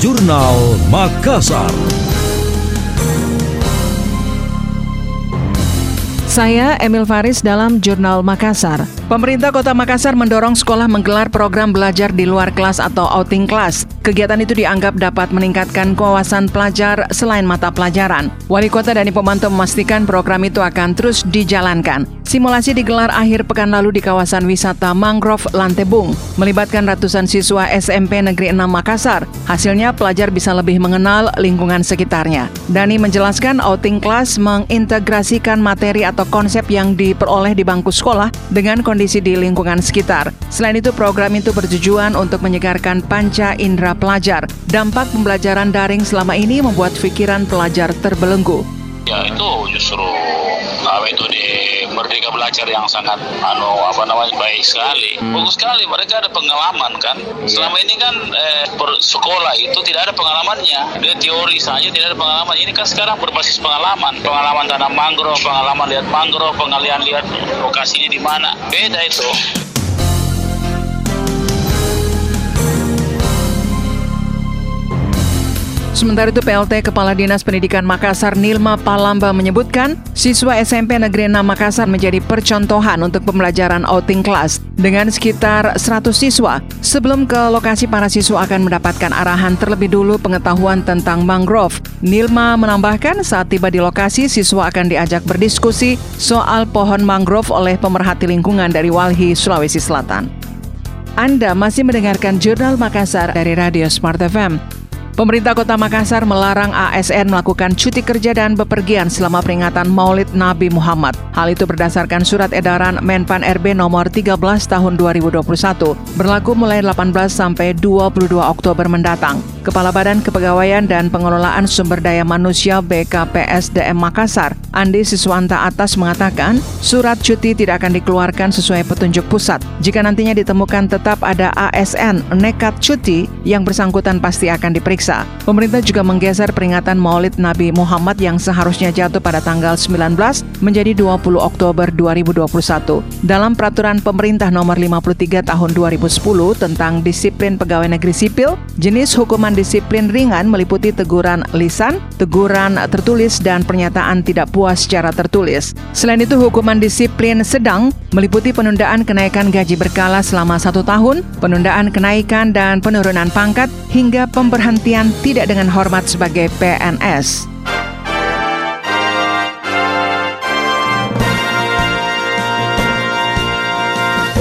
Jurnal Makassar. Saya Emil Faris dalam Jurnal Makassar. Pemerintah Kota Makassar mendorong sekolah menggelar program belajar di luar kelas atau outing class. Kegiatan itu dianggap dapat meningkatkan kewawasan pelajar selain mata pelajaran. Wali kota dan pemantau memastikan program itu akan terus dijalankan. Simulasi digelar akhir pekan lalu di kawasan wisata Mangrove Lantebung, melibatkan ratusan siswa SMP Negeri 6 Makassar. Hasilnya pelajar bisa lebih mengenal lingkungan sekitarnya. Dani menjelaskan outing class mengintegrasikan materi atau konsep yang diperoleh di bangku sekolah dengan kondisi di lingkungan sekitar. Selain itu, program itu bertujuan untuk menyegarkan panca indera pelajar. Dampak pembelajaran daring selama ini membuat pikiran pelajar terbelenggu. Ya itu justru itu di Merdeka Belajar yang sangat anu apa namanya baik sekali. Bagus sekali mereka ada pengalaman kan. Selama ini kan eh, sekolah itu tidak ada pengalamannya. Dia teori saja tidak ada pengalaman. Ini kan sekarang berbasis pengalaman. Pengalaman tanam mangrove, pengalaman lihat mangrove, pengalian lihat lokasinya di mana. Beda itu. Sementara itu PLT Kepala Dinas Pendidikan Makassar Nilma Palamba menyebutkan, siswa SMP Negeri 6 Makassar menjadi percontohan untuk pembelajaran outing class dengan sekitar 100 siswa. Sebelum ke lokasi para siswa akan mendapatkan arahan terlebih dulu pengetahuan tentang mangrove. Nilma menambahkan saat tiba di lokasi siswa akan diajak berdiskusi soal pohon mangrove oleh pemerhati lingkungan dari Walhi, Sulawesi Selatan. Anda masih mendengarkan Jurnal Makassar dari Radio Smart FM. Pemerintah Kota Makassar melarang ASN melakukan cuti kerja dan bepergian selama peringatan Maulid Nabi Muhammad. Hal itu berdasarkan surat edaran Menpan RB nomor 13 tahun 2021, berlaku mulai 18 sampai 22 Oktober mendatang. Kepala Badan Kepegawaian dan Pengelolaan Sumber Daya Manusia BKPSDM Makassar, Andi Siswanta Atas mengatakan, surat cuti tidak akan dikeluarkan sesuai petunjuk pusat. Jika nantinya ditemukan tetap ada ASN nekat cuti, yang bersangkutan pasti akan diperiksa Pemerintah juga menggeser peringatan Maulid Nabi Muhammad yang seharusnya jatuh pada tanggal 19 menjadi 20 Oktober 2021. Dalam peraturan pemerintah nomor 53 tahun 2010 tentang disiplin pegawai negeri sipil, jenis hukuman disiplin ringan meliputi teguran lisan, teguran tertulis, dan pernyataan tidak puas secara tertulis. Selain itu, hukuman disiplin sedang meliputi penundaan kenaikan gaji berkala selama satu tahun, penundaan kenaikan dan penurunan pangkat, hingga pemberhentian tidak dengan hormat sebagai PNS.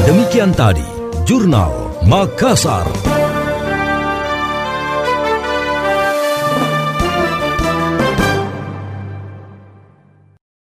Demikian tadi, Jurnal Makassar.